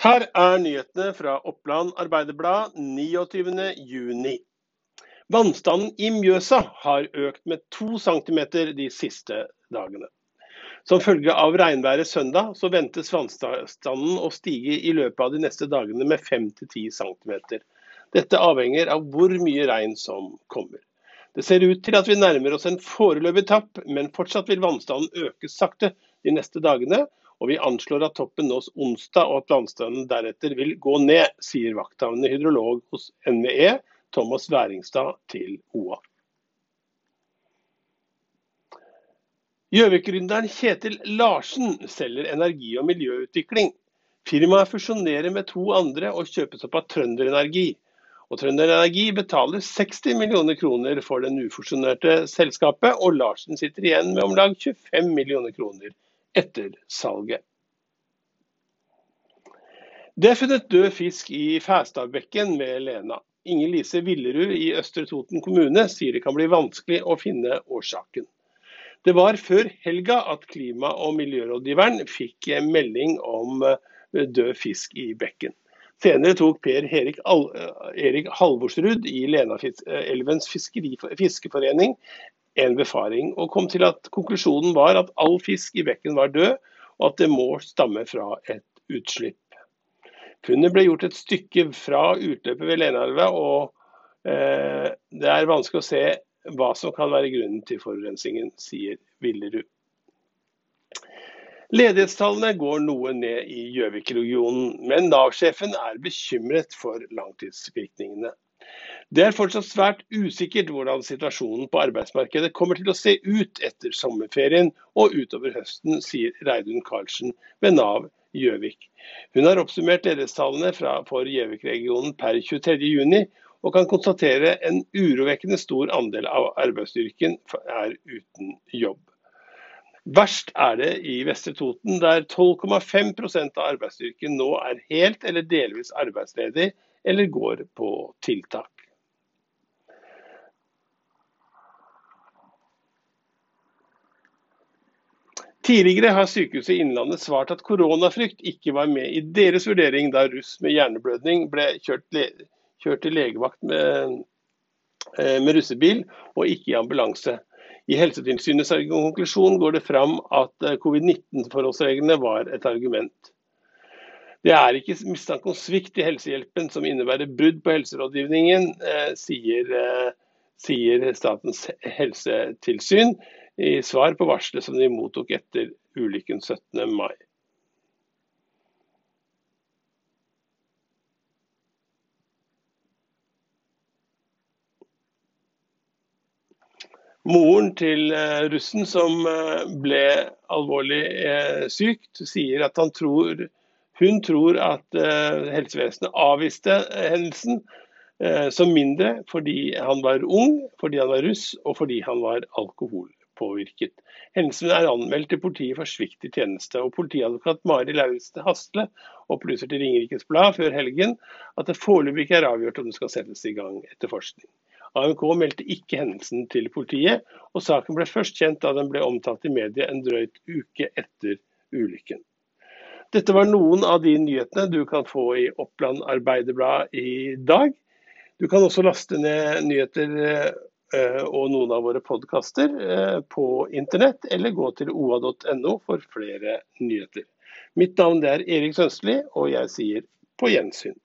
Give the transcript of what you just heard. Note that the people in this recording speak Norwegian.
Her er nyhetene fra Oppland Arbeiderblad 29.6. Vannstanden i Mjøsa har økt med to centimeter de siste dagene. Som følge av regnværet søndag, så ventes vannstanden å stige i løpet av de neste dagene med 5-10 cm. Dette avhenger av hvor mye regn som kommer. Det ser ut til at vi nærmer oss en foreløpig tapp, men fortsatt vil vannstanden øke sakte de neste dagene og vi anslår at toppen nås onsdag og at vannstanden deretter vil gå ned, sier vakthavende hydrolog hos NVE, Thomas Væringstad, til OA. Gjøvik-gründeren Kjetil Larsen selger energi- og miljøutvikling. Firmaet fusjonerer med to andre og kjøpes opp av Trønderenergi. Og Trønderenergi betaler 60 millioner kroner for det ufusjonerte selskapet, og Larsen sitter igjen med om lag 25 millioner kroner etter salget. Det er funnet død fisk i Fæstadbekken med Lena. Inger Lise Villerud i Østre Toten kommune sier det kan bli vanskelig å finne årsaken. Det var før helga at klima- og miljørådgiveren fikk melding om eh, død fisk i bekken. Senere tok Per Erik, Erik Halvorsrud i Lenaelvens fiskeforening en befaring, og kom til at konklusjonen var at all fisk i bekken var død, og at det må stamme fra et utslipp. Funnet ble gjort et stykke fra utløpet ved Lenaelva, og eh, det er vanskelig å se hva som kan være grunnen til forurensningen, sier Villerud. Ledighetstallene går noe ned i Gjøvik-regionen, men Nav-sjefen er bekymret for langtidsvirkningene. Det er fortsatt svært usikkert hvordan situasjonen på arbeidsmarkedet kommer til å se ut etter sommerferien og utover høsten, sier Reidun Karlsen ved Nav Gjøvik. Hun har oppsummert ledighetstallene for Gjøvik-regionen per 23.6, og kan konstatere en urovekkende stor andel av arbeidsstyrken er uten jobb. Verst er det i Vestre Toten, der 12,5% av arbeidsstyrken nå er helt eller delvis arbeidsledig eller går på tiltak. Tidligere har Sykehuset Innlandet svart at koronafrykt ikke var med i deres vurdering da russ med hjerneblødning ble kjørt, kjørt til legevakt med, eh, med, russebil og ikke i ambulanse. I Helsetilsynets konklusjon går det fram at eh, covid-19-forholdsreglene var et argument. Det er ikke mistanke om svikt i helsehjelpen som innebærer brudd på helserådgivningen, eh, sier, sier Statens helsetilsyn i svar på varselet som de mottok etter ulykken 17. mai. Moren til eh, russen som eh, ble alvorlig syk, sier at tror, hun tror at helsevesenet avviste hendelsen som mindre fordi han var ung, fordi han var russ og fordi han var alkohol påvirket. Hendelsen er anmeldt til politiet for svikt i tjeneste. og Politiadvokat Mari Lauritzen Hastle opplyser til Ringerikes Blad før helgen at det foreløpig ikke er avgjort om det skal settes i gang etterforskning. AMK meldte ikke hendelsen til politiet, og saken ble først kjent da den ble omtalt i media en drøyt uke etter ulykken. Dette var noen av de nyhetene du kan få i Oppland Arbeiderblad i dag. Du kan også laste ned nyheter Eh, og noen av våre podkaster eh, på internett, eller gå til oa.no for flere nyheter. Mitt navn er Erik Sønstli, og jeg sier på gjensyn.